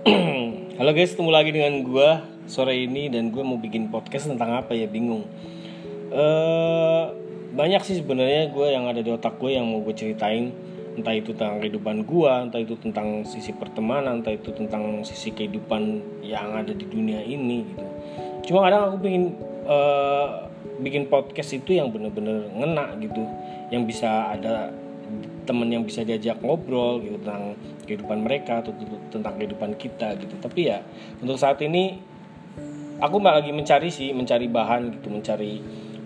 Halo guys, ketemu lagi dengan gue sore ini dan gue mau bikin podcast tentang apa ya bingung. Eh banyak sih sebenarnya gue yang ada di otak gue yang mau gue ceritain entah itu tentang kehidupan gue, entah itu tentang sisi pertemanan, entah itu tentang sisi kehidupan yang ada di dunia ini gitu. Cuma kadang aku pengen eh, bikin podcast itu yang bener-bener ngena gitu, yang bisa ada temen yang bisa diajak ngobrol gitu tentang kehidupan mereka atau tentang kehidupan kita gitu. Tapi ya untuk saat ini aku malah lagi mencari sih mencari bahan gitu. Mencari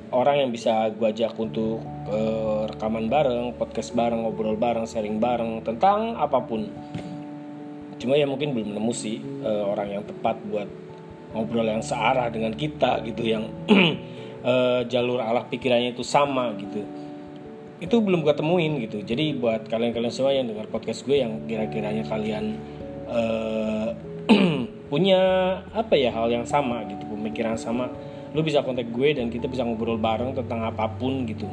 orang yang bisa gue ajak untuk uh, rekaman bareng podcast bareng ngobrol bareng sharing bareng tentang apa pun. Cuma ya mungkin belum nemu sih uh, orang yang tepat buat ngobrol yang searah dengan kita gitu. Yang uh, jalur alat pikirannya itu sama gitu itu belum gue temuin gitu. Jadi buat kalian-kalian semua yang dengar podcast gue yang kira-kiranya kalian uh, punya apa ya hal yang sama gitu pemikiran sama lu bisa kontak gue dan kita bisa ngobrol bareng tentang apa pun gitu.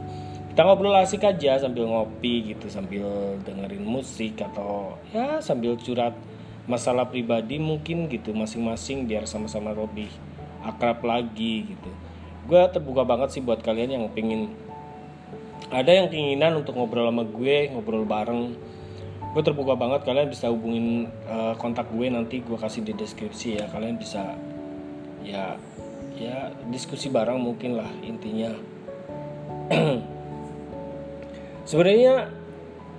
Kita ngobrol asik aja sambil ngopi gitu sambil dengerin musik atau ya sambil curhat masalah pribadi mungkin gitu masing-masing biar sama-sama lebih akrab lagi gitu. Gue terbuka banget sih buat kalian yang pengen ada yang keinginan untuk ngobrol sama gue ngobrol bareng. Gue terbuka banget kalian bisa hubungin uh, kontak gue nanti gue kasih di deskripsi ya. Kalian bisa ya ya diskusi bareng mungkin lah intinya. Sebenarnya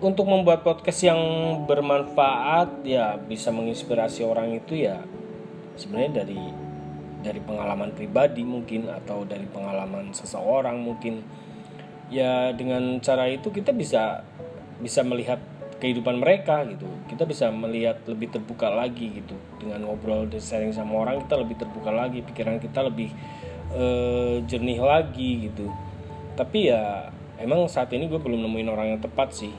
untuk membuat podcast yang bermanfaat ya bisa menginspirasi orang itu ya sebenarnya dari dari pengalaman pribadi mungkin atau dari pengalaman seseorang mungkin ya dengan cara itu kita bisa bisa melihat kehidupan mereka gitu. Kita bisa melihat lebih terbuka lagi gitu. Dengan ngobrol dan sharing sama orang kita lebih terbuka lagi pikiran kita lebih uh, jernih lagi gitu. Tapi ya emang saat ini gue belum nemuin orang yang tepat sih.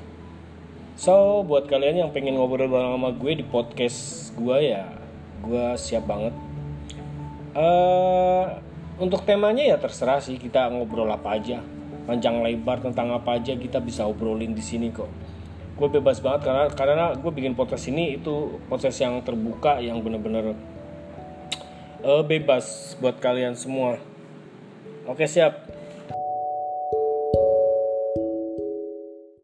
So buat kalian yang pengen ngobrol bareng sama gue di podcast gue ya gue siap banget. Uh, untuk temanya ya terserah sih kita ngobrol apa aja panjang lebar tentang apa aja kita bisa obrolin di sini kok. Gue bebas banget karena karena gue bikin podcast ini itu proses yang terbuka yang bener-bener uh, bebas buat kalian semua. Oke siap